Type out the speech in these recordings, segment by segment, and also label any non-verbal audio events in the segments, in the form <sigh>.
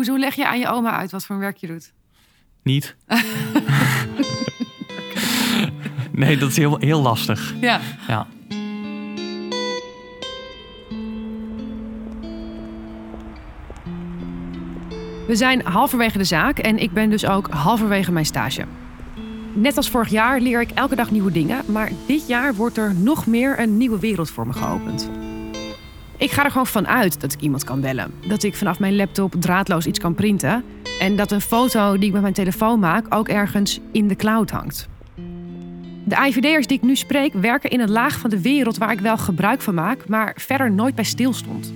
Hoezo leg je aan je oma uit wat voor werk je doet? Niet. <laughs> nee, dat is heel, heel lastig. Ja. Ja. We zijn halverwege de zaak en ik ben dus ook halverwege mijn stage. Net als vorig jaar leer ik elke dag nieuwe dingen, maar dit jaar wordt er nog meer een nieuwe wereld voor me geopend. Ik ga er gewoon van uit dat ik iemand kan bellen. Dat ik vanaf mijn laptop draadloos iets kan printen. En dat een foto die ik met mijn telefoon maak ook ergens in de cloud hangt. De IVD'ers die ik nu spreek werken in een laag van de wereld waar ik wel gebruik van maak, maar verder nooit bij stilstond.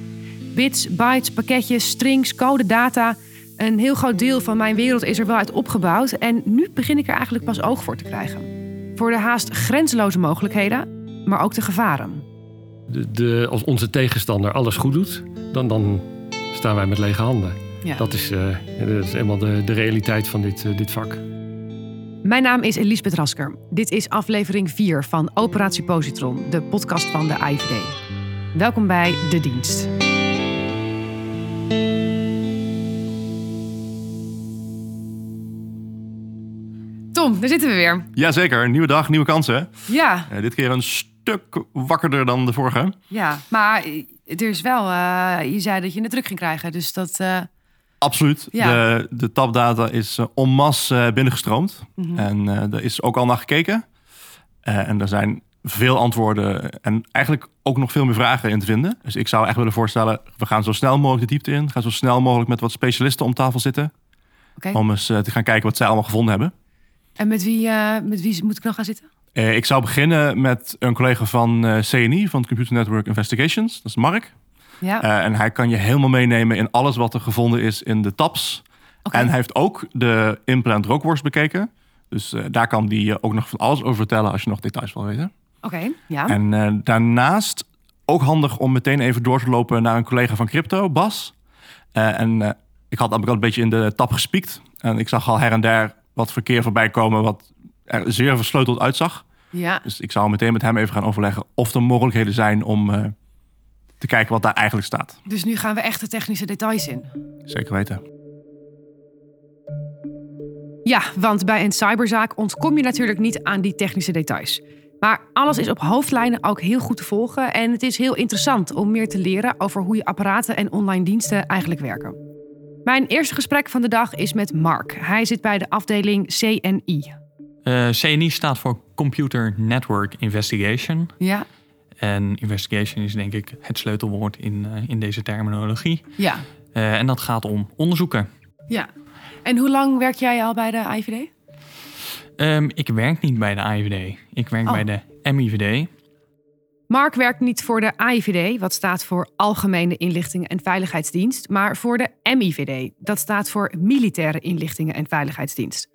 Bits, bytes, pakketjes, strings, code, data. Een heel groot deel van mijn wereld is er wel uit opgebouwd en nu begin ik er eigenlijk pas oog voor te krijgen. Voor de haast grenzeloze mogelijkheden, maar ook de gevaren. De, de, als onze tegenstander alles goed doet, dan, dan staan wij met lege handen. Ja. Dat, is, eh, dat is helemaal de, de realiteit van dit, eh, dit vak. Mijn naam is Elisabeth Rasker. Dit is aflevering 4 van Operatie Positron, de podcast van de IVD. Welkom bij De Dienst. Tom, daar zitten we weer. Jazeker, nieuwe dag, nieuwe kansen. Ja, Eh, dit keer een stuk wakkerder dan de vorige. ja. maar er is wel... eh, je zei dat je het druk ging krijgen, dus dat... eh, Absoluut. Ja. De, de tapdata is uh, en masse eh, binnengestroomd. En eh er is ook al naar gekeken. En er zijn veel antwoorden en eigenlijk ook nog veel meer vragen in te vinden. Dus ik zou echt willen voorstellen, we gaan zo snel mogelijk de diepte in. Gaan zo snel mogelijk met wat specialisten om tafel zitten. Om eens te gaan kijken wat zij allemaal gevonden hebben. En met wie, met wie moet ik nog gaan zitten? Eh, ik zou beginnen met een collega van eh, CNI, van Computer Network Investigations. Dat is Mark. Ja, Eh, en hij kan je helemaal meenemen in alles wat er gevonden is in de tabs. oké. En hij heeft ook de implant rookworst bekeken. Dus daar kan hij ook nog van alles over vertellen als je nog details wil weten. Oké, ja. En daarnaast ook handig om meteen even door te lopen naar een collega van crypto, Bas. En ik had al een beetje in de tab gespiekt. En ik zag al her en der wat verkeer voorbij komen wat er zeer versleuteld uitzag. Ja, Dus ik zou meteen met hem even gaan overleggen of er mogelijkheden zijn om eh, te kijken wat daar eigenlijk staat. dus nu gaan we echt de technische details in. Zeker weten. Ja, want bij een cyberzaak ontkom je natuurlijk niet aan die technische details. Maar alles is op hoofdlijnen ook heel goed te volgen en het is heel interessant om meer te leren over hoe je apparaten en online diensten eigenlijk werken. Mijn eerste gesprek van de dag is met Mark. Hij zit bij de afdeling CNI. Eh, CNI staat voor Computer Network Investigation. Ja, En investigation is denk ik het sleutelwoord in, eh, in deze terminologie. ja, Eh, en dat gaat om onderzoeken. ja. En hoe lang werk jij al bij de IVD? Ehm, ik werk niet bij de IVD. Ik werk Oh. bij de MIVD. Mark werkt niet voor de AIVD, wat staat voor Algemene Inlichtingen en Veiligheidsdienst, maar voor de MIVD, dat staat voor Militaire Inlichtingen en Veiligheidsdienst.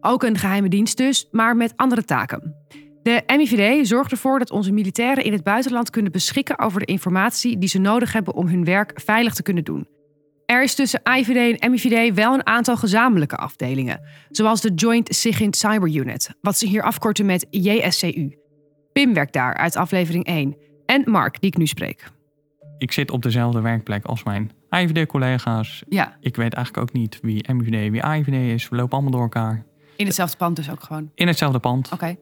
Ook een geheime dienst dus, maar met andere taken. De MIVD zorgt ervoor dat onze militairen in het buitenland kunnen beschikken over de informatie die ze nodig hebben om hun werk veilig te kunnen doen. Er is tussen IVD en MIVD wel een aantal gezamenlijke afdelingen, zoals de Joint SIGINT Cyber Unit, wat ze hier afkorten met JSCU. Pim werkt daar uit aflevering 1. En Mark, die ik nu spreek. Ik zit op dezelfde werkplek als mijn IVD-collega's. Ja, Ik weet eigenlijk ook niet wie MIVD, wie IVD is. We lopen allemaal door elkaar. In hetzelfde pand dus ook gewoon. In hetzelfde pand. Oké.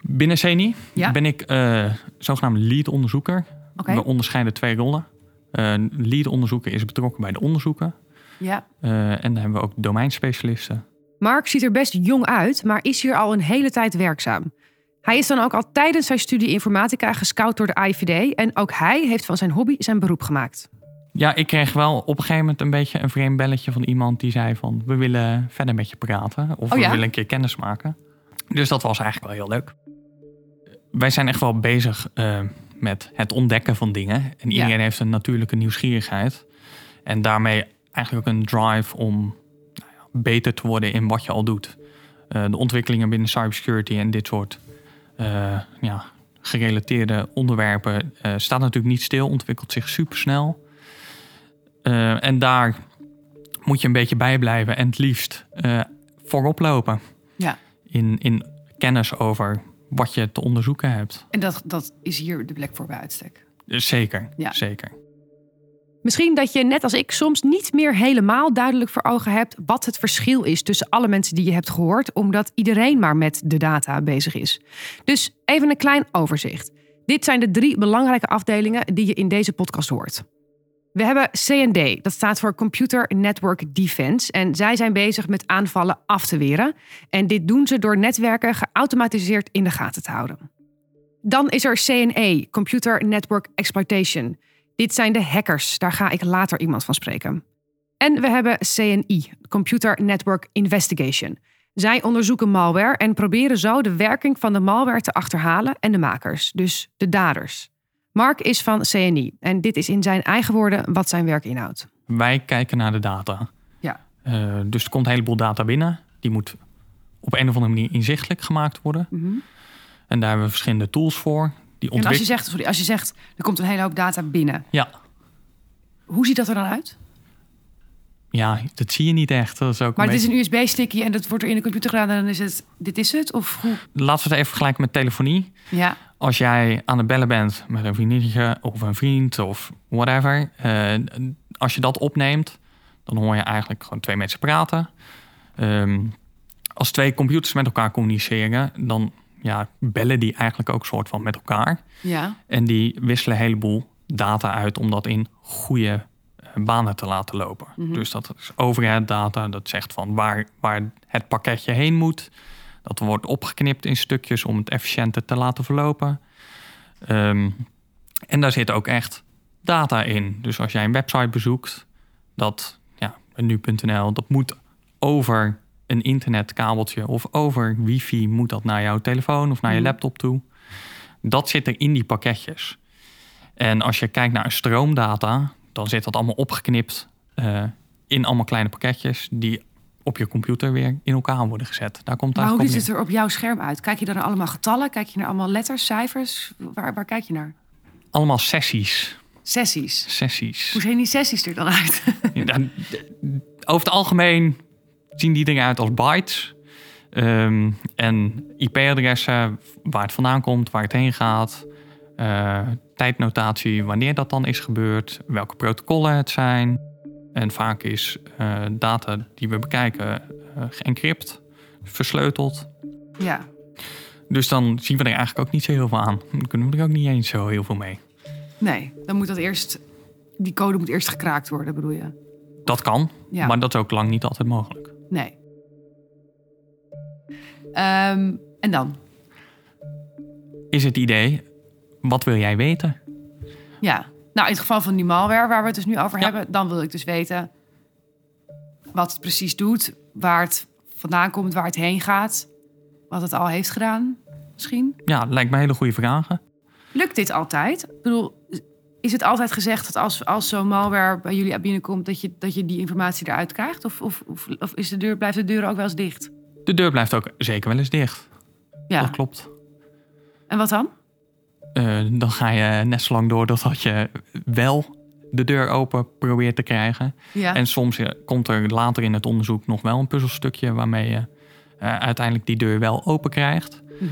Binnen Ja. ben ik eh zogenaamd lead-onderzoeker. Oké. We onderscheiden twee rollen. Eh lead-onderzoeker is betrokken bij de onderzoeken. Ja. Eh, en dan hebben we ook domeinspecialisten. Mark ziet er best jong uit, maar is hier al een hele tijd werkzaam. Hij is dan ook al tijdens zijn studie informatica gescout door de IVD en ook hij heeft van zijn hobby zijn beroep gemaakt. Ja, ik kreeg wel op een gegeven moment een beetje een vreemd belletje van iemand die zei van... we willen verder met je praten of Oh we ja? willen een keer kennis maken. Dus dat was eigenlijk wel heel leuk. Wij zijn echt wel bezig eh, met het ontdekken van dingen. En Ja. iedereen heeft een natuurlijke nieuwsgierigheid. En daarmee eigenlijk ook een drive om nou ja, beter te worden in wat je al doet. Eh, de ontwikkelingen binnen cybersecurity en dit soort eh, ja, gerelateerde onderwerpen eh, staat natuurlijk niet stil, ontwikkelt zich supersnel. Eh, en daar moet je een beetje bij blijven en het liefst eh, voorop lopen. Ja. In, in kennis over wat je te onderzoeken hebt. En dat, dat is hier de plek voor bij uitstek. Dus zeker, Ja. zeker. Misschien dat je net als ik soms niet meer helemaal duidelijk voor ogen hebt wat het verschil is tussen alle mensen die je hebt gehoord, omdat iedereen maar met de data bezig is. Dus even een klein overzicht. Dit zijn de drie belangrijke afdelingen die je in deze podcast hoort. We hebben CND, dat staat voor Computer Network Defense. En zij zijn bezig met aanvallen af te weren. En dit doen ze door netwerken geautomatiseerd in de gaten te houden. Dan is er CNE, Computer Network Exploitation. Dit zijn de hackers, daar ga ik later iemand van spreken. En we hebben CNI, Computer Network Investigation. Zij onderzoeken malware en proberen zo de werking van de malware te achterhalen en de makers, dus de daders. Mark is van CNI en dit is in zijn eigen woorden wat zijn werk inhoudt. Wij kijken naar de data. Ja. Uh, dus er komt een heleboel data binnen. Die moet op een of andere manier inzichtelijk gemaakt worden. Mm -hmm. En daar hebben we verschillende tools voor. Die en als je, zegt, sorry, als je zegt, er komt een hele hoop data binnen. Ja. Hoe ziet dat er dan uit? Ja, dat zie je niet echt. Dat is ook maar het beetje... is een USB-stickje en dat wordt er in de computer gedaan en dan is het, dit is het? Of hoe? Laten we het even vergelijken met telefonie. Ja. Als jij aan het bellen bent met een vriendinnetje of een vriend of whatever. Uh, als je dat opneemt, dan hoor je eigenlijk gewoon twee mensen praten. Um, als twee computers met elkaar communiceren, dan ja, bellen die eigenlijk ook soort van met elkaar. Ja. En die wisselen een heleboel data uit om dat in goede banen te laten lopen. Mhm. Mm -hmm. Dus dat is overhead data, dat zegt van waar, waar het pakketje heen moet. Dat wordt opgeknipt in stukjes om het efficiënter te laten verlopen. Um, en daar zit ook echt data in. Dus als jij een website bezoekt, dat ja, nu.nl, dat moet over een internetkabeltje of over wifi moet dat naar jouw telefoon of naar je laptop toe. Dat zit er in die pakketjes. En als je kijkt naar stroomdata, dan zit dat allemaal opgeknipt uh, in allemaal kleine pakketjes die op je computer weer in elkaar worden gezet. Daar komt maar hoe ziet het er op jouw scherm uit? Kijk je dan naar allemaal getallen? Kijk je naar allemaal letters, cijfers? Waar, waar kijk je naar? Allemaal sessies. Sessies? Sessies. Hoe zien die sessies er dan uit? <laughs> ja, over het algemeen zien die eruit als bytes. Um, en IP-adressen, waar het vandaan komt, waar het heen gaat. Uh, tijdnotatie, wanneer dat dan is gebeurd. Welke protocollen het zijn. En vaak is uh, data die we bekijken uh, geëncrypt, versleuteld. Ja. Dus dan zien we er eigenlijk ook niet zo heel veel aan. Dan kunnen we er ook niet eens zo heel veel mee. Nee, dan moet dat eerst... Die code moet eerst gekraakt worden, bedoel je? Dat kan, Ja. maar dat is ook lang niet altijd mogelijk. Nee. Ehm, en dan? Is het idee, wat wil jij weten? Ja. Nou, in het geval van die malware waar we het dus nu over Ja. hebben... dan wil ik dus weten wat het precies doet... waar het vandaan komt, waar het heen gaat... wat het al heeft gedaan, misschien. Ja, lijkt me hele goede vragen. Lukt dit altijd? Ik bedoel, is het altijd gezegd dat als, als zo'n malware bij jullie binnenkomt... dat je, dat je die informatie eruit krijgt? Of, of, of, of is de deur, blijft de deur ook wel eens dicht? De deur blijft ook zeker wel eens dicht. Ja. Dat klopt. En wat dan? Eh, dan ga je net zo lang door totdat je wel de deur open probeert te krijgen. Ja. En soms komt er later in het onderzoek nog wel een puzzelstukje waarmee je eh, uiteindelijk die deur wel open krijgt. Mhm.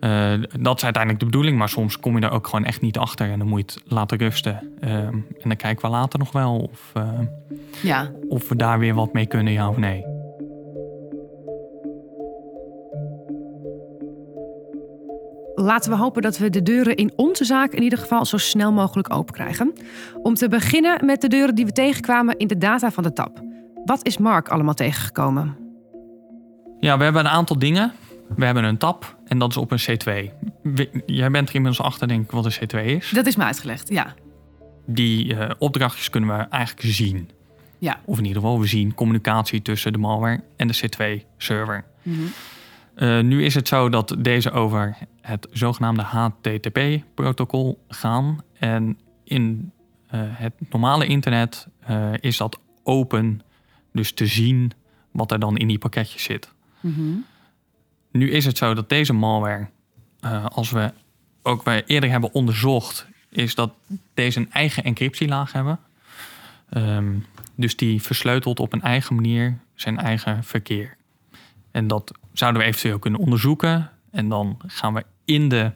Eh, dat is uiteindelijk de bedoeling, maar soms kom je er ook gewoon echt niet achter en dan moet je het laten rusten. Ehm, en dan kijken we later nog wel of, Ja. of we daar weer wat mee kunnen, ja of nee. Laten we hopen dat we de deuren in onze zaak in ieder geval zo snel mogelijk open krijgen. Om te beginnen met de deuren die we tegenkwamen in de data van de tab. Wat is Mark allemaal tegengekomen? Ja, we hebben een aantal dingen. We hebben een tab en dat is op een C2. We- Jij bent er inmiddels achter, denk ik, wat een C2 is. Dat is me uitgelegd, ja. Die eh, opdrachtjes kunnen we eigenlijk zien. Ja. Of in ieder geval, we zien communicatie tussen de malware en de C2-server. Mhm. Eh, nu is het zo dat deze over het zogenaamde HTTP-protocol gaan. En in eh, het normale internet eh, is dat open, dus te zien wat er dan in die pakketjes zit. Mhm. Nu is het zo dat deze malware, als we ook wij eerder hebben onderzocht, is dat deze een eigen encryptielaag hebben. Ehm, dus die versleutelt op een eigen manier zijn eigen verkeer. En dat zouden we eventueel kunnen onderzoeken. En dan gaan we in de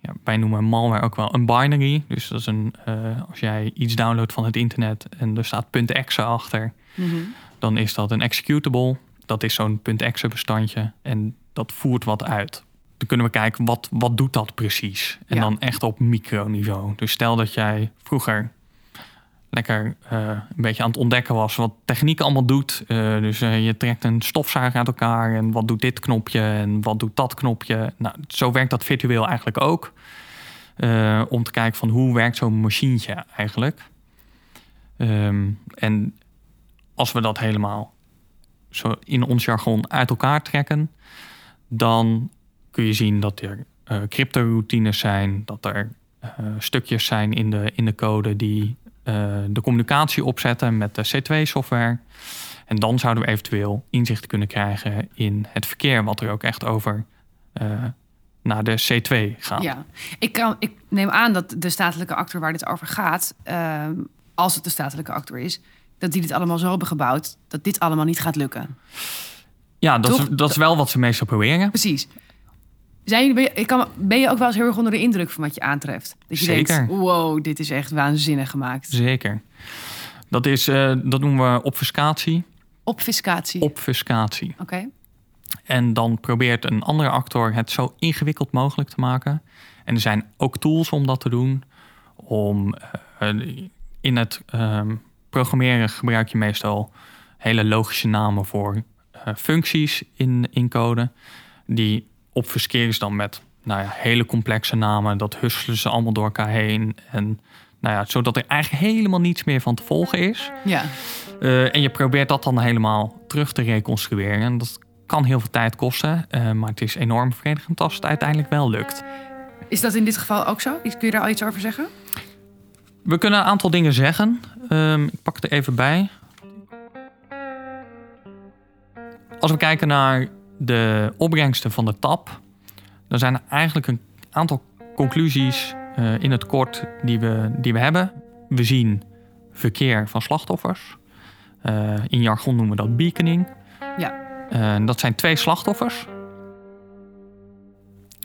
ja, wij noemen malware ook wel een binary. Dus dat is een, eh, als jij iets downloadt van het internet en er staat .exe achter, Mhm. dan is dat een executable. Dat is zo'n .exe bestandje en dat voert wat uit. Dan kunnen we kijken, wat, wat doet dat precies? En Ja. dan echt op microniveau. Dus stel dat jij vroeger lekker eh, een beetje aan het ontdekken was wat techniek allemaal doet. Eh, dus eh, je trekt een stofzuiger uit elkaar en wat doet dit knopje en wat doet dat knopje. Nou, zo werkt dat virtueel eigenlijk ook. Om te kijken van hoe werkt zo'n machientje eigenlijk. Ehm, en als we dat helemaal zo in ons jargon uit elkaar trekken, dan kun je zien dat er eh crypto-routines zijn, dat er stukjes zijn in de, in de code die de communicatie opzetten met de C2-software. En dan zouden we eventueel inzicht kunnen krijgen in het verkeer, wat er ook echt over eh, naar de C2 gaat. Ja, ik, kan, ik neem aan dat de statelijke actor waar dit over gaat, ehm, als het de statelijke actor is, dat die dit allemaal zo hebben gebouwd dat dit allemaal niet gaat lukken. Ja, dat, is, dat is wel wat ze meestal proberen. Precies. Zijn jullie, ben, je, ik kan, ben je ook wel eens heel erg onder de indruk van wat je aantreft? Dat je Zeker. denkt, wow, dit is echt waanzinnig gemaakt. Zeker. Dat, is, eh, dat noemen we obfuscatie. Obfuscatie. Oké. Obfuscatie. En dan probeert een andere actor het zo ingewikkeld mogelijk te maken. En er zijn ook tools om dat te doen. Om eh, in het ehm, programmeren gebruik je meestal hele logische namen voor eh, functies in, in code. Die obfusceren ze dan met nou ja, hele complexe namen. Dat husselen ze allemaal door elkaar heen. En nou ja, zodat er eigenlijk helemaal niets meer van te volgen is. Ja. Eh, en je probeert dat dan helemaal terug te reconstrueren. En dat kan heel veel tijd kosten, eh, maar het is enorm bevredigend als het uiteindelijk wel lukt. Is dat in dit geval ook zo? Kun je daar al iets over zeggen? We kunnen een aantal dingen zeggen. Ehm, ik pak het er even bij. Als we kijken naar de opbrengsten van de TAP, dan zijn er eigenlijk een aantal conclusies eh, in het kort die we, die we hebben. We zien verkeer van slachtoffers. Eh, in jargon noemen we dat beaconing. Ja. Eh, dat zijn twee slachtoffers.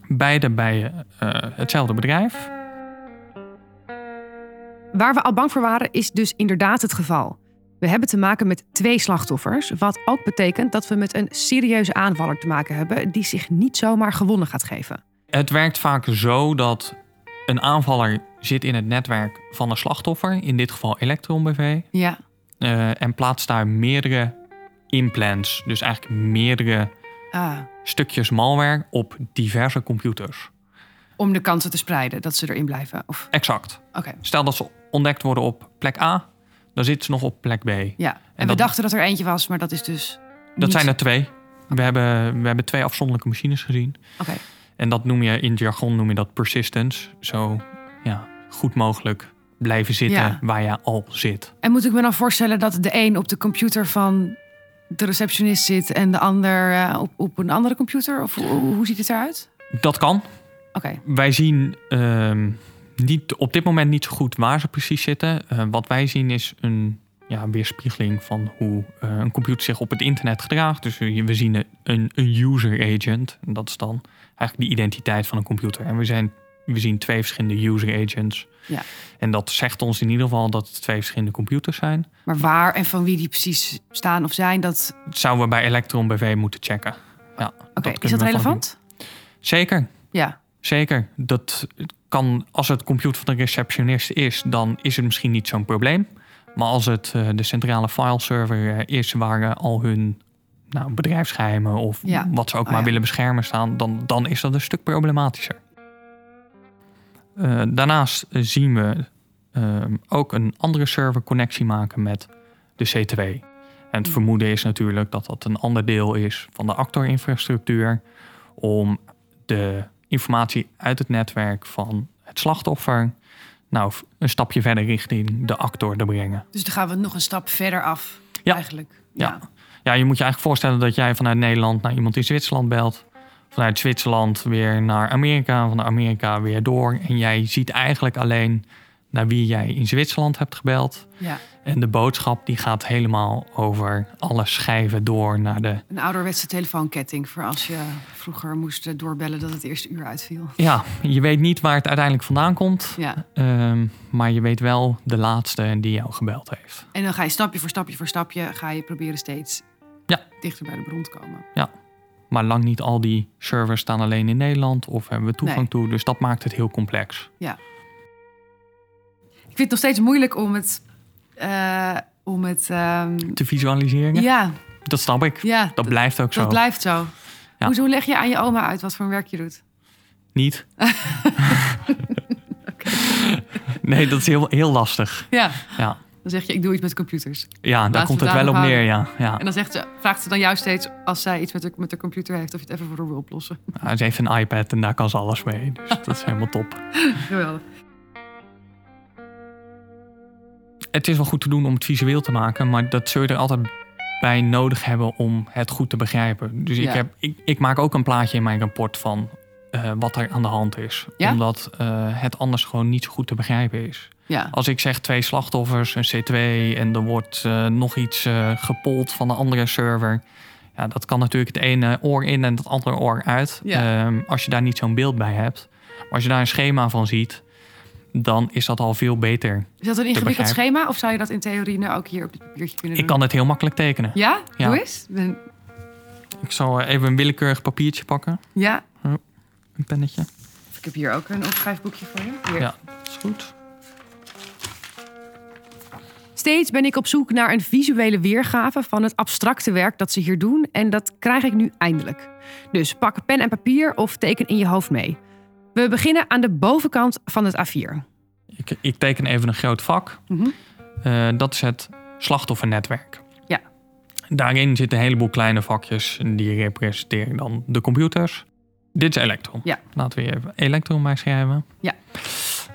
Beide bij hetzelfde bedrijf. Waar we al bang voor waren, is dus inderdaad het geval. We hebben te maken met twee slachtoffers, wat ook betekent dat we met een serieuze aanvaller te maken hebben die zich niet zomaar gewonnen gaat geven. Het werkt vaak zo dat een aanvaller zit in het netwerk van een slachtoffer, in dit geval Electron BV, Ja. eh, en plaatst daar meerdere implants, dus eigenlijk meerdere Ah, stukjes malware op diverse computers. om de kansen te spreiden dat ze erin blijven. Of, Exact. oké. Stel dat ze ontdekt worden op plek A, dan zitten ze nog op plek B. Ja. En, we dat- dachten dat er eentje was, maar dat is dus. Dat niet- zijn er twee. We hebben, we hebben twee afzonderlijke machines gezien. Oké. En dat noem je in het jargon noem je dat persistence. Zo ja, goed mogelijk blijven zitten Ja. waar je al zit. En moet ik me dan voorstellen dat de een op de computer van de receptionist zit en de ander eh, op, op een andere computer? Of hoe, hoe ziet het eruit? Dat kan. Oké. Wij zien ehm, niet, op dit moment niet zo goed waar ze precies zitten. Eh, wat wij zien is een ja, weerspiegeling van hoe eh, een computer zich op het internet gedraagt. Dus we zien een, een user agent. En dat is dan eigenlijk de identiteit van een computer. En we, zijn, we zien twee verschillende user agents. Ja. En dat zegt ons in ieder geval dat het twee verschillende computers zijn. Maar waar en van wie die precies staan of zijn, dat. Dat zouden we bij Electron BV moeten checken. Ja, Oké, is dat relevant? Zeker. Ja. Zeker. Dat kan, als het computer van de receptionist is, dan is het misschien niet zo'n probleem. Maar als het eh, de centrale fileserver eh, is waar eh, al hun nou, bedrijfsgeheimen of Ja. wat ze ook Oh, maar ja. willen beschermen staan, dan, dan is dat een stuk problematischer. Daarnaast zien we ook een andere server connectie maken met de C2. En het Hm. vermoeden is natuurlijk dat dat een ander deel is van de actorinfrastructuur om de informatie uit het netwerk van het slachtoffer nou een stapje verder richting de actor te brengen. Dus dan gaan we nog een stap verder af. Ja. Eigenlijk. Ja. Ja, je moet je eigenlijk voorstellen dat jij vanuit Nederland naar iemand in Zwitserland belt. Vanuit Zwitserland weer naar Amerika, van Amerika weer door. En jij ziet eigenlijk alleen naar wie jij in Zwitserland hebt gebeld. Ja, En de boodschap die gaat helemaal over alle schijven door naar de... een ouderwetse telefoonketting voor als je vroeger moest eh, doorbellen dat het eerste uur uitviel. Ja, je weet niet waar het uiteindelijk vandaan komt. Ja, ehm, maar je weet wel de laatste die jou gebeld heeft. en dan ga je stapje voor stapje voor stapje ga je proberen steeds Ja. dichter bij de bron te komen. Maar lang niet al die servers staan alleen in Nederland of hebben we toegang Nee. toe. Dus dat maakt het heel complex. Ik vind het nog steeds moeilijk om het, eh, om het, ehm, Te visualiseren, ja, dat snap ik. ja, Dat blijft ook zo. dat blijft zo. Ja. Hoezo leg je aan je oma uit wat voor werk je doet? Niet. <laughs> <laughs> nee, dat is heel, heel lastig. Ja, Ja, dan zeg je ik doe iets met computers. ja daar komt het wel op neer, ja. ja. En dan zegt ze, vraagt ze dan jou steeds als zij iets met de, met de computer heeft of je het even voor haar wil oplossen. Ja, Ze heeft een iPad en daar kan ze alles mee. Dus dat is helemaal top. <laughs> Geweldig. Het is wel goed te doen om het visueel te maken, maar dat zul je er altijd bij nodig hebben om het goed te begrijpen. Dus ik, heb, ik, ik maak ook een plaatje in mijn rapport van eh, wat er aan de hand is. Ja? Omdat eh, het anders gewoon niet zo goed te begrijpen is. Ja, Als ik zeg twee slachtoffers, een C2 en er wordt eh, nog iets gepold van een andere server. Ja, dat kan natuurlijk het ene oor in en het andere oor uit. Ehm, als je daar niet zo'n beeld bij hebt. Maar als je daar een schema van ziet, dan is dat al veel beter. is dat een ingewikkeld schema of zou je dat in theorie nou ook hier op dit papiertje kunnen Ik doen? kan het heel makkelijk tekenen. Ja? Ja. Doe eens. Ben- Ik zal even een willekeurig papiertje pakken. Ja. Een pennetje. Ik heb hier ook een opschrijfboekje voor je. Hier. Ja, is goed. Steeds ben ik op zoek naar een visuele weergave van het abstracte werk dat ze hier doen. En dat krijg ik nu eindelijk. Dus pak pen en papier of teken in je hoofd mee. We beginnen aan de bovenkant van het A4. Ik, ik teken even een groot vak. Mhm. Eh, dat is het slachtoffernetwerk. Ja. Daarin zitten een heleboel kleine vakjes. Die representeren dan de computers. Dit is Electron. Ja. Laten we hier even Electron bij schrijven. Ja.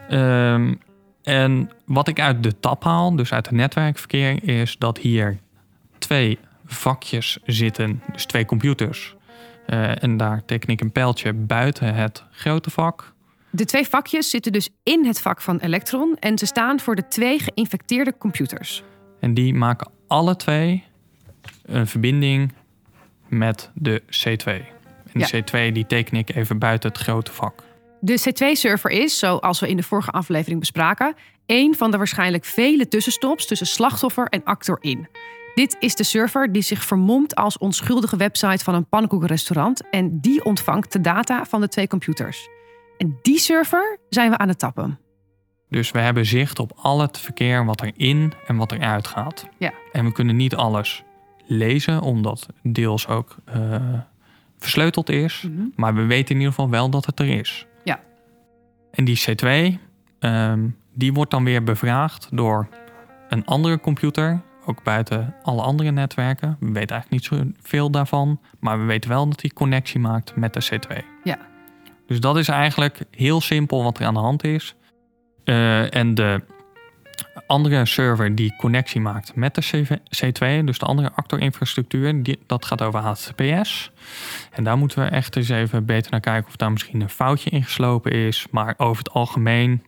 Ehm, en wat ik uit de tab haal, dus uit het netwerkverkeer, is dat hier twee vakjes zitten. Dus twee computers. Eh, en daar teken ik een pijltje buiten het grote vak. De twee vakjes zitten dus in het vak van Electron en ze staan voor de twee geïnfecteerde computers. En die maken alle twee een verbinding met de C2. En de C2 die teken ik even buiten het grote vak. De C2-server is, zoals we in de vorige aflevering bespraken, één van de waarschijnlijk vele tussenstops tussen slachtoffer en actor in. Dit is de server die zich vermomt als onschuldige website van een pannenkoekenrestaurant en die ontvangt de data van de twee computers. En die server zijn we aan het tappen. Dus we hebben zicht op al het verkeer wat er in en wat er uit gaat. Ja. En we kunnen niet alles lezen, omdat deels ook eh, versleuteld is. Maar we weten in ieder geval wel dat het er is. Ja. En die C2, ehm, die wordt dan weer bevraagd door een andere computer. Ook buiten alle andere netwerken. We weten eigenlijk niet zoveel daarvan. Maar we weten wel dat hij connectie maakt met de C2. Ja. Dus dat is eigenlijk heel simpel wat er aan de hand is. Eh, en de andere server die connectie maakt met de CV C2, dus de andere actorinfrastructuur, die, dat gaat over HTTPS. En daar moeten we echt eens even beter naar kijken of daar misschien een foutje in geslopen is. Maar over het algemeen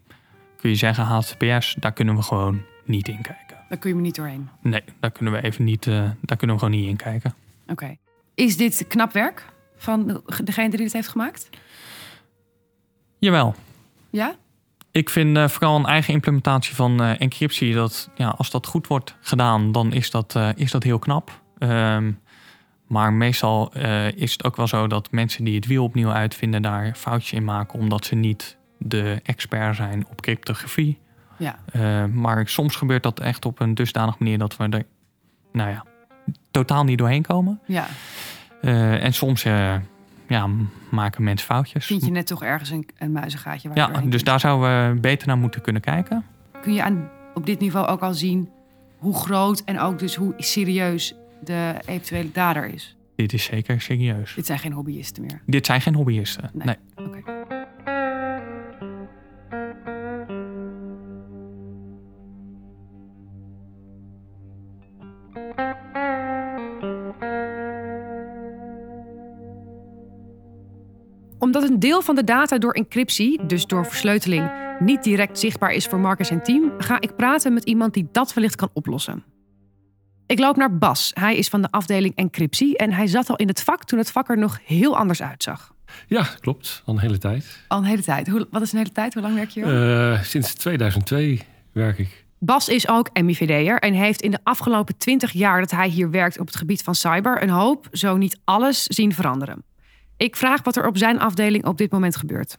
kun je zeggen HTTPS, daar kunnen we gewoon niet in kijken. Daar kun je me niet doorheen. Nee, daar kunnen we even niet, eh, daar kunnen we gewoon niet in kijken. Oké. Is dit knap werk van degene die dit heeft gemaakt? Jawel, Ja? Ik vind eh, vooral een eigen implementatie van eh, encryptie, dat ja, als dat goed wordt gedaan, dan is dat, is dat heel knap. Ehm, maar meestal is het ook wel zo dat mensen die het wiel opnieuw uitvinden, daar foutjes in maken, omdat ze niet de expert zijn op cryptografie. Ja. Eh, maar soms gebeurt dat echt op een dusdanig manier dat we er, nou ja, totaal niet doorheen komen. Ja. Eh, en soms eh, ja, maken mensen foutjes. Vind je net toch ergens een, een muizengaatje waar Ja, dus kunt? daar zouden we beter naar moeten kunnen kijken. kun je aan, op dit niveau ook al zien hoe groot en ook dus hoe serieus de eventuele dader is. Dit is zeker serieus. Dit zijn geen hobbyisten meer. Dit zijn geen hobbyisten. Nee. Nee. Oké. Een deel van de data door encryptie, dus door versleuteling, niet direct zichtbaar is voor Marcus en team, ga ik praten met iemand die dat wellicht kan oplossen. Ik loop naar Bas. Hij is van de afdeling encryptie en hij zat al in het vak toen het vak er nog heel anders uitzag. Ja, klopt. Al een hele tijd. Al een hele tijd. Hoe, wat is een hele tijd? Hoe lang werk je hier? Uh, sinds 2002 werk ik. Bas is ook MIVD'er en heeft in de afgelopen 20 jaar dat hij hier werkt op het gebied van cyber een hoop, zo niet alles, zien veranderen. Ik vraag wat er op zijn afdeling op dit moment gebeurt.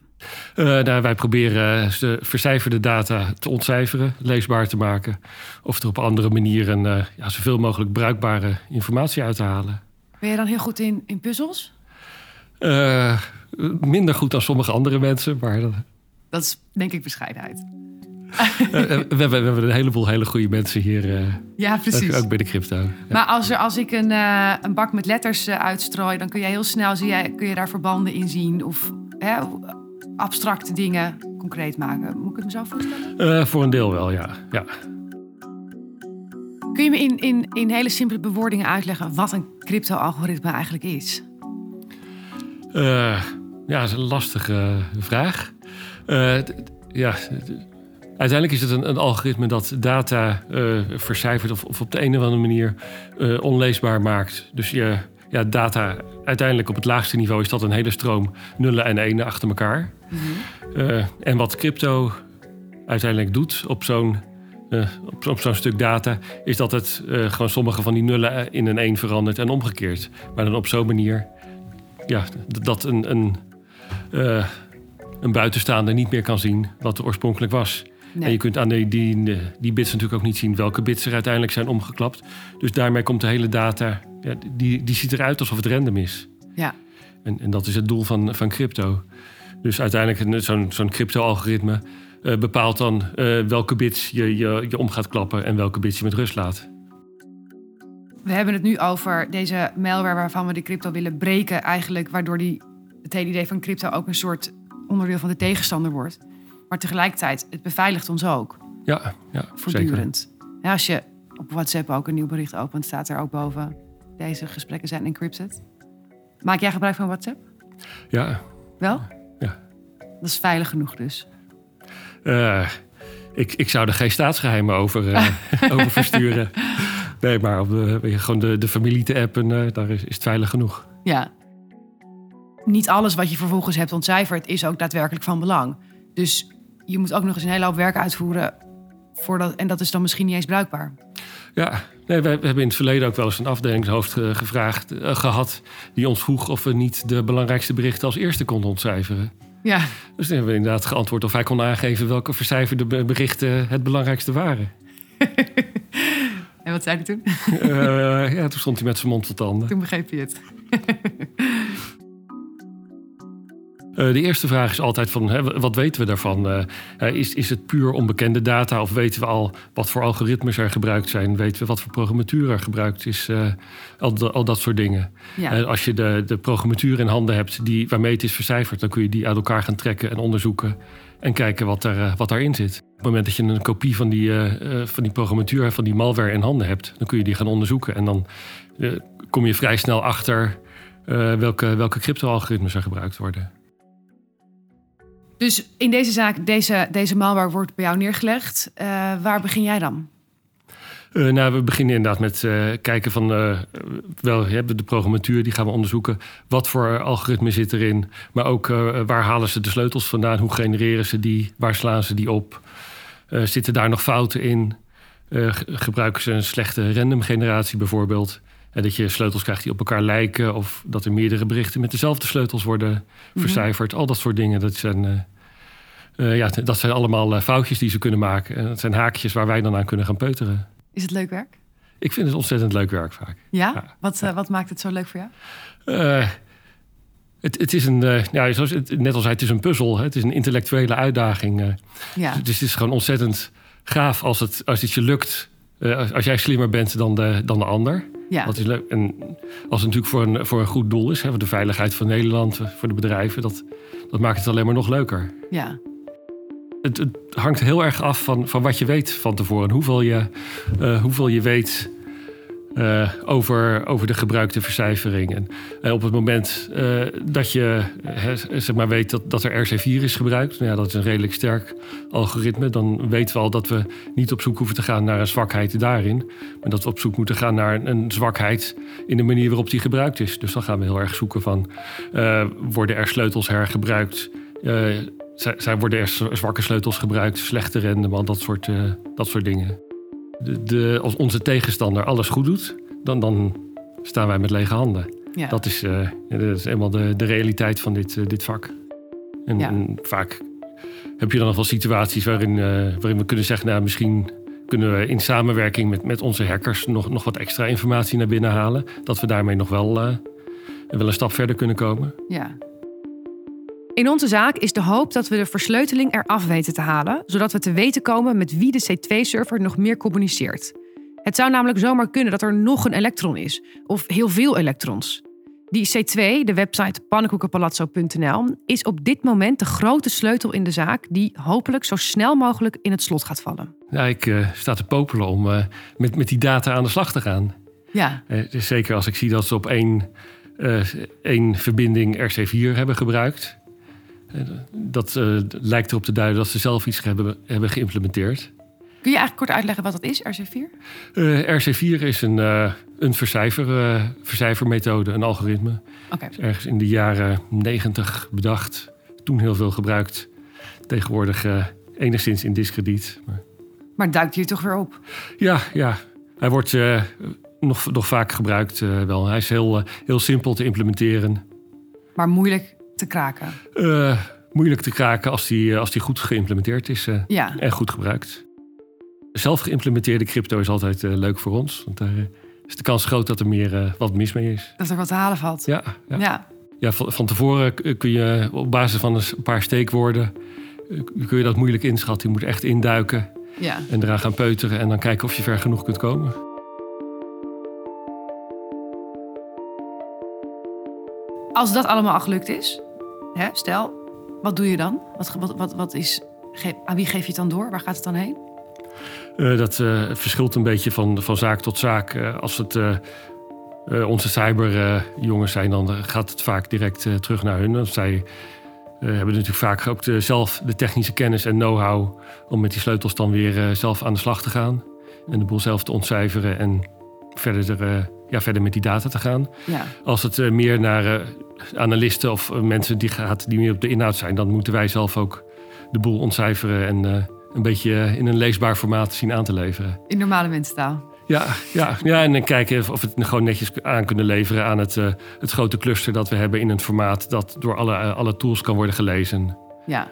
Uh, nou, wij proberen de vercijferde data te ontcijferen, leesbaar te maken. Of er op andere manieren uh, ja, zoveel mogelijk bruikbare informatie uit te halen. Ben je dan heel goed in, in puzzels? Uh, minder goed dan sommige andere mensen, maar... Dat is denk ik bescheidenheid. We, hebben, we, hebben, een heleboel hele goede mensen hier. ja, precies. Ook, ook, bij de crypto. Ja. Maar als, er, als ik een, een bak met letters uitstrooi, dan kun je heel snel zie jij, kun je daar verbanden in zien. Of hè, abstracte dingen concreet maken. Moet ik het me zo voorstellen? Voor een deel wel, ja. ja. Kun je me in, in, in hele simpele bewoordingen uitleggen wat een crypto-algoritme eigenlijk is? Uh, ja, dat is een lastige vraag. Uh, ja, uiteindelijk is het een, een algoritme dat data vercijfert of, of, op de een of andere manier onleesbaar maakt. Dus je ja, data uiteindelijk op het laagste niveau is dat een hele stroom nullen en enen achter elkaar. uh, en wat crypto uiteindelijk doet op zo'n uh, op, op zo'n stuk data, is dat het uh, gewoon sommige van die nullen in een 1 verandert en omgekeerd. Maar dan op zo'n manier ja, dat een, een, een buitenstaander niet meer kan zien wat er oorspronkelijk was. Nee. En je kunt aan die, die, die bits natuurlijk ook niet zien welke bits er uiteindelijk zijn omgeklapt. Dus daarmee komt de hele data, ja, die, die ziet eruit alsof het random is. Ja. En, en dat is het doel van, van crypto. Dus uiteindelijk zo'n zo'n crypto-algoritme uh, bepaalt dan uh, welke bits je, je, je om gaat klappen en welke bits je met rust laat. We hebben het nu over deze malware waarvan we de crypto willen breken, eigenlijk, waardoor die, het hele idee van crypto ook een soort onderdeel van de tegenstander wordt. Maar tegelijkertijd, het beveiligt ons ook. Ja, ja voortdurend. Ja, als je op WhatsApp ook een nieuw bericht opent, staat er ook boven: deze gesprekken zijn encrypted. Maak jij gebruik van WhatsApp? Ja. Wel? Ja. Dat is veilig genoeg dus. Uh, ik, ik zou er geen staatsgeheimen over, uh, <laughs> over versturen. Nee, maar op de, gewoon de, de familie te appen, uh, daar is, is het veilig genoeg. Ja. Niet alles wat je vervolgens hebt ontcijferd is ook daadwerkelijk van belang. Dus je moet ook nog eens een hele hoop werk uitvoeren. Voordat, en dat is dan misschien niet eens bruikbaar. Ja, nee, we, hebben in het verleden ook wel eens een afdelingshoofd gevraagd, uh, gehad. die ons vroeg of we niet de belangrijkste berichten als eerste konden ontcijferen. Ja. Dus toen hebben we inderdaad geantwoord of hij kon aangeven welke vercijferde berichten het belangrijkste waren. <laughs> en wat zei hij toen? uh, ja, toen stond hij met zijn mond vol tanden. Toen begreep je het. <laughs> Uh, de eerste vraag is altijd van, hè, wat weten we daarvan? Uh, is, is het puur onbekende data of weten we al wat voor algoritmes er gebruikt zijn? Weten we wat voor programmatuur er gebruikt is? Uh, al, al, dat soort dingen. Ja. als je de, de programmatuur in handen hebt die, waarmee het is vercijferd... dan kun je die uit elkaar gaan trekken en onderzoeken... en kijken wat, er, wat daarin zit. Op het moment dat je een kopie van die, van die programmatuur, van die malware in handen hebt... dan kun je die gaan onderzoeken en dan kom je vrij snel achter... welke, welke crypto-algoritmes er gebruikt worden. Dus in deze zaak, deze, deze malware wordt bij jou neergelegd. Uh, waar begin jij dan? Uh, nou, we beginnen inderdaad met uh, kijken van wel hebben de programmatuur, die gaan we onderzoeken. Wat voor algoritme zit erin? Maar ook waar halen ze de sleutels vandaan? Hoe genereren ze die? Waar slaan ze die op? zitten daar nog fouten in? gebruiken ze een slechte random generatie bijvoorbeeld? En dat je sleutels krijgt die op elkaar lijken. Of dat er meerdere berichten met dezelfde sleutels worden mm -hmm. vercijferd. Al dat soort dingen. Dat zijn, uh, uh, ja, dat zijn allemaal uh, foutjes die ze kunnen maken. En dat zijn haakjes waar wij dan aan kunnen gaan peuteren. Is het leuk werk? Ik vind het ontzettend leuk werk vaak. Ja? ja. Wat, wat maakt het zo leuk voor jou? Het, het, is een, ja, zoals het, net als hij, het is een puzzel. Hè? Het is een intellectuele uitdaging. ja. Dus het is gewoon ontzettend gaaf als het, als het je lukt. Als, als jij slimmer bent dan de, dan de ander. Ja. Dat is leuk. En als het natuurlijk voor een, voor een goed doel is, hè, voor de veiligheid van Nederland, voor de bedrijven, dat, dat maakt het alleen maar nog leuker. Ja. Het, het hangt heel erg af van, van wat je weet van tevoren. Hoeveel je, uh, hoeveel je weet eh, over, over de gebruikte vercijfering. En, en op het moment eh, dat je zeg maar weet dat, dat er RC4 is gebruikt, nou ja, dat is een redelijk sterk algoritme, dan weten we al dat we niet op zoek hoeven te gaan naar een zwakheid daarin, maar dat we op zoek moeten gaan naar een, zwakheid in de manier waarop die gebruikt is. Dus dan gaan we heel erg zoeken van, worden er sleutels hergebruikt? zijn worden er zwakke sleutels gebruikt, slechte rendement, dat soort, dat soort dingen de, de, als onze tegenstander alles goed doet, dan, dan staan wij met lege handen. Ja. Dat, is, uh, dat is eenmaal de, de realiteit van dit, uh, dit vak. En, ja. en, vaak heb je dan nog wel situaties waarin, uh, waarin we kunnen zeggen... nou, misschien kunnen we in samenwerking met, met onze hackers... Nog, nog wat extra informatie naar binnen halen. Dat we daarmee nog wel, wel een stap verder kunnen komen. Ja, in onze zaak is de hoop dat we de versleuteling eraf weten te halen, zodat we te weten komen met wie de C2-server nog meer communiceert. Het zou namelijk zomaar kunnen dat er nog een elektron is, of heel veel elektrons. Die C2, de website pannenkoekenpalazzo.nl, is op dit moment de grote sleutel in de zaak die hopelijk zo snel mogelijk in het slot gaat vallen. Ja, ik uh, sta te popelen om uh, met, met die data aan de slag te gaan. Ja. Uh, zeker als ik zie dat ze op één, één verbinding RC4 hebben gebruikt. Dat uh, lijkt erop te duiden dat ze zelf iets hebben, hebben geïmplementeerd. Kun je eigenlijk kort uitleggen wat dat is, RC4? Uh, RC4 is een, uh, een vercijfer, vercijfermethode, een algoritme. Okay. ergens in de jaren 90 bedacht. Toen heel veel gebruikt. Tegenwoordig enigszins in discrediet. Maar, maar duikt hier toch weer op? Ja, ja. Hij wordt nog, nog vaak gebruikt wel. Hij is heel, heel simpel te implementeren. Maar moeilijk te kraken? Uh, moeilijk te kraken als die, eh, als die goed geïmplementeerd is uh, ja. en goed gebruikt. Zelf geïmplementeerde crypto is altijd uh, leuk voor ons. Want daar is de kans groot dat er meer wat mis mee is. Dat er wat te halen valt. Ja, ja. ja. ja van, van, tevoren kun je op basis van een paar steekwoorden... kun je dat moeilijk inschatten. Je moet echt induiken ja. en eraan gaan peuteren... en dan kijken of je ver genoeg kunt komen. Als dat allemaal al gelukt is, hè, stel, wat doe je dan? Wat, wat, wat, wat is, aan wie geef je het dan door? Waar gaat het dan heen? Uh, dat uh, verschilt een beetje van, van zaak tot zaak. Uh, als het onze cyberjongens zijn, dan gaat het vaak direct terug naar hun. Zij hebben natuurlijk vaak ook de, zelf de technische kennis en know-how om met die sleutels dan weer zelf aan de slag te gaan. En de boel zelf te ontcijferen en verder, er, ja, verder met die data te gaan. Ja. Als het meer naar analisten of eh, mensen die, gaat, die meer op de inhoud zijn, dan moeten wij zelf ook de boel ontcijferen en een beetje in een leesbaar formaat zien aan te leveren. In normale mensentaal. Ja, ja, ja, en dan kijken of we het gewoon netjes aan kunnen leveren aan het, het grote cluster dat we hebben in een formaat dat door alle, alle tools kan worden gelezen. Ja,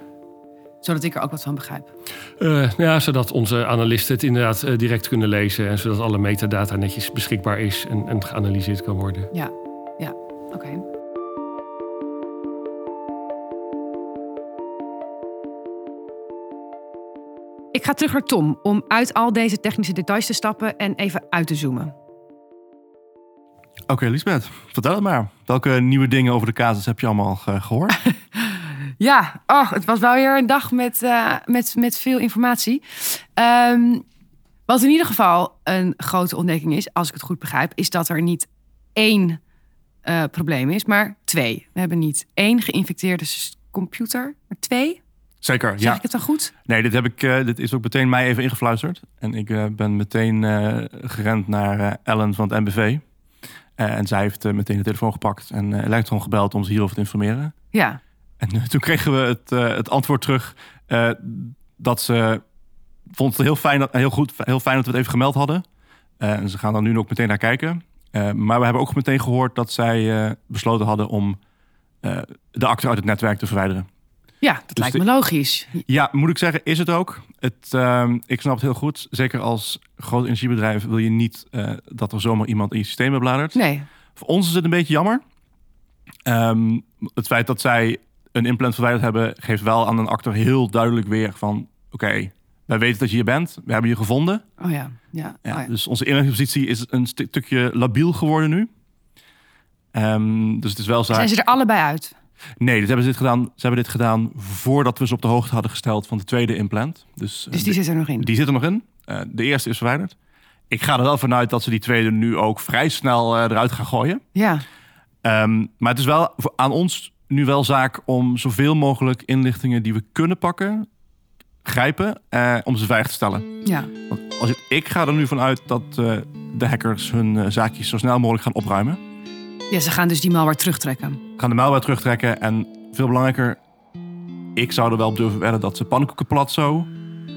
zodat ik er ook wat van begrijp. Uh, ja, zodat onze analisten het inderdaad uh, direct kunnen lezen en zodat alle metadata netjes beschikbaar is en, en geanalyseerd kan worden. Ja, ja, oké. Okay. Ik ga terug naar Tom om uit al deze technische details te stappen en even uit te zoomen. Oké, okay, Lisbeth, vertel het maar. Welke nieuwe dingen over de casus heb je allemaal uh, gehoord? <laughs> ja, oh, het was wel weer een dag met, uh, met, met veel informatie. Um, wat in ieder geval een grote ontdekking is, als ik het goed begrijp, is dat er niet één uh, probleem is, maar twee. We hebben niet één geïnfecteerde computer, maar twee. Zeker, zeg ja. ik het dan goed? Nee, dit, heb ik, uh, dit is ook meteen mij even ingefluisterd. En ik uh, ben meteen uh, gerend naar Ellen van het MBV. en zij heeft meteen de telefoon gepakt en Electron gebeld om ze hierover te informeren. Ja. En toen kregen we het, het antwoord terug dat ze vond het heel fijn, dat, heel, goed, heel fijn dat we het even gemeld hadden. en ze gaan dan nu ook meteen naar kijken. maar we hebben ook meteen gehoord dat zij besloten hadden om de acte uit het netwerk te verwijderen. Ja, dat dus lijkt me logisch. Ja, moet ik zeggen, is het ook. Het, uh, ik snap het heel goed. Zeker als groot energiebedrijf wil je niet uh, dat er zomaar iemand in je systeem bladert. Nee. Voor ons is het een beetje jammer. Um, het feit dat zij een implant verwijderd hebben, geeft wel aan een actor heel duidelijk weer van: oké, okay, wij weten dat je hier bent, we hebben je gevonden. Oh ja, ja. ja, oh ja. Dus onze inlichtingenpositie is een stukje labiel geworden nu. Um, dus het is wel zo. Zijn ze er allebei uit? Nee, dit hebben ze, dit gedaan, ze hebben dit gedaan voordat we ze op de hoogte hadden gesteld van de tweede implant. Dus, dus die zit er nog in? Die zit er nog in. Uh, de eerste is verwijderd. ik ga er wel vanuit dat ze die tweede nu ook vrij snel eh, eruit gaan gooien. Ja, Ehm, maar het is wel aan ons nu wel zaak om zoveel mogelijk inlichtingen die we kunnen pakken, grijpen, eh, om ze veilig te stellen. ja. Want als ik, ik ga er nu vanuit dat eh, de hackers hun eh, zaakjes zo snel mogelijk gaan opruimen. ja, ze gaan dus die malware terugtrekken. Gaan de malware terugtrekken en veel belangrijker, ik zou er wel op durven wedden dat ze pannenkoekenplat zo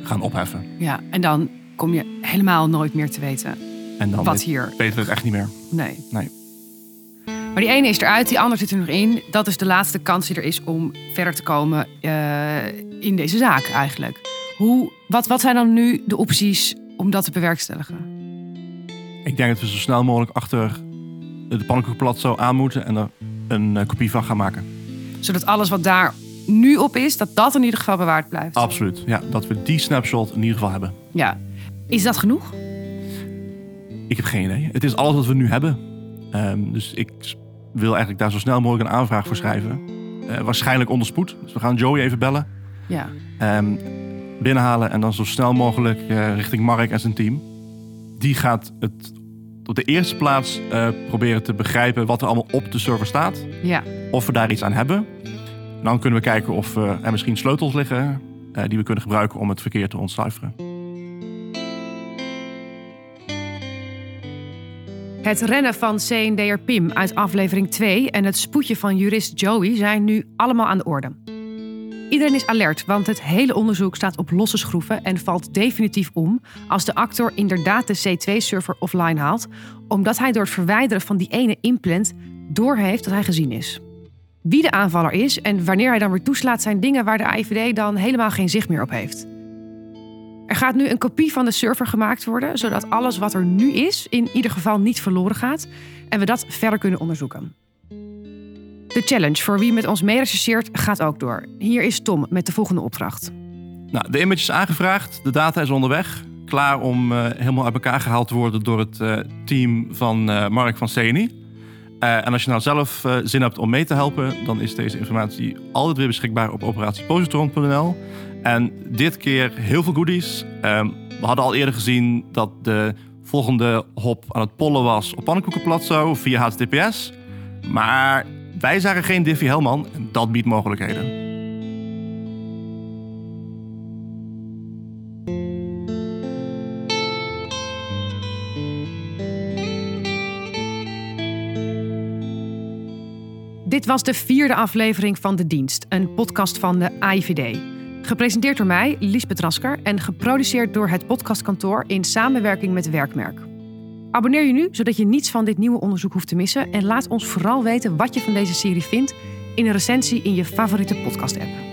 gaan opheffen. Ja, en dan kom je helemaal nooit meer te weten En dan wat weet- hier. weten we het echt niet meer. Nee. Nee. Maar die ene is eruit, die andere zit er nog in. Dat is de laatste kans die er is om verder te komen eh, in deze zaak eigenlijk. Hoe, wat, wat zijn dan nu de opties om dat te bewerkstelligen? Ik denk dat we zo snel mogelijk achter de pannenkoekenplat zo aan moeten en er een eh, kopie van gaan maken. Zodat alles wat daar nu op is, dat dat in ieder geval bewaard blijft. Absoluut. Ja, dat we die snapshot in ieder geval hebben. Ja. Is dat genoeg? Ik heb geen idee. Het is alles wat we nu hebben. Ehm, dus ik wil eigenlijk daar zo snel mogelijk een aanvraag voor schrijven. Eh, waarschijnlijk onder spoed. Dus we gaan Joey even bellen. Ja. Ehm, binnenhalen en dan zo snel mogelijk eh, richting Mark en zijn team. Die gaat het op de eerste plaats eh, proberen te begrijpen wat er allemaal op de server staat. Ja. Of we daar iets aan hebben. Dan kunnen we kijken of er misschien sleutels liggen die we kunnen gebruiken om het verkeer te ontcijferen. Het rennen van C&D'er Pim uit aflevering 2 en het spoedje van jurist Joey zijn nu allemaal aan de orde. Iedereen is alert, want het hele onderzoek staat op losse schroeven en valt definitief om als de actor inderdaad de C2-server offline haalt, omdat hij door het verwijderen van die ene implant doorheeft dat hij gezien is. Wie de aanvaller is en wanneer hij dan weer toeslaat, zijn dingen waar de AIVD dan helemaal geen zicht meer op heeft. Er gaat nu een kopie van de server gemaakt worden, zodat alles wat er nu is in ieder geval niet verloren gaat en we dat verder kunnen onderzoeken. De challenge voor wie met ons mee rechercheert gaat ook door. Hier is Tom met de volgende opdracht. Nou, de image is aangevraagd, de data is onderweg. Klaar om eh, helemaal uit elkaar gehaald te worden door het eh, team van eh, Mark van. Eh, en als je nou zelf zin hebt om mee te helpen, dan is deze informatie altijd weer beschikbaar op operatiepositron.nl. En dit keer heel veel goodies. Ehm, we hadden al eerder gezien dat de volgende hop aan het pollen was op pannenkoekenplat zo via HTTPS. Maar wij zagen geen Diffie Hellman en dat biedt mogelijkheden. Dit was de vierde aflevering van De Dienst, een podcast van de AIVD. Gepresenteerd door mij, Liesbeth Rasker, en geproduceerd door het podcastkantoor in samenwerking met Werkmerk. Abonneer je nu, zodat je niets van dit nieuwe onderzoek hoeft te missen. En laat ons vooral weten wat je van deze serie vindt in een recensie in je favoriete podcast-app.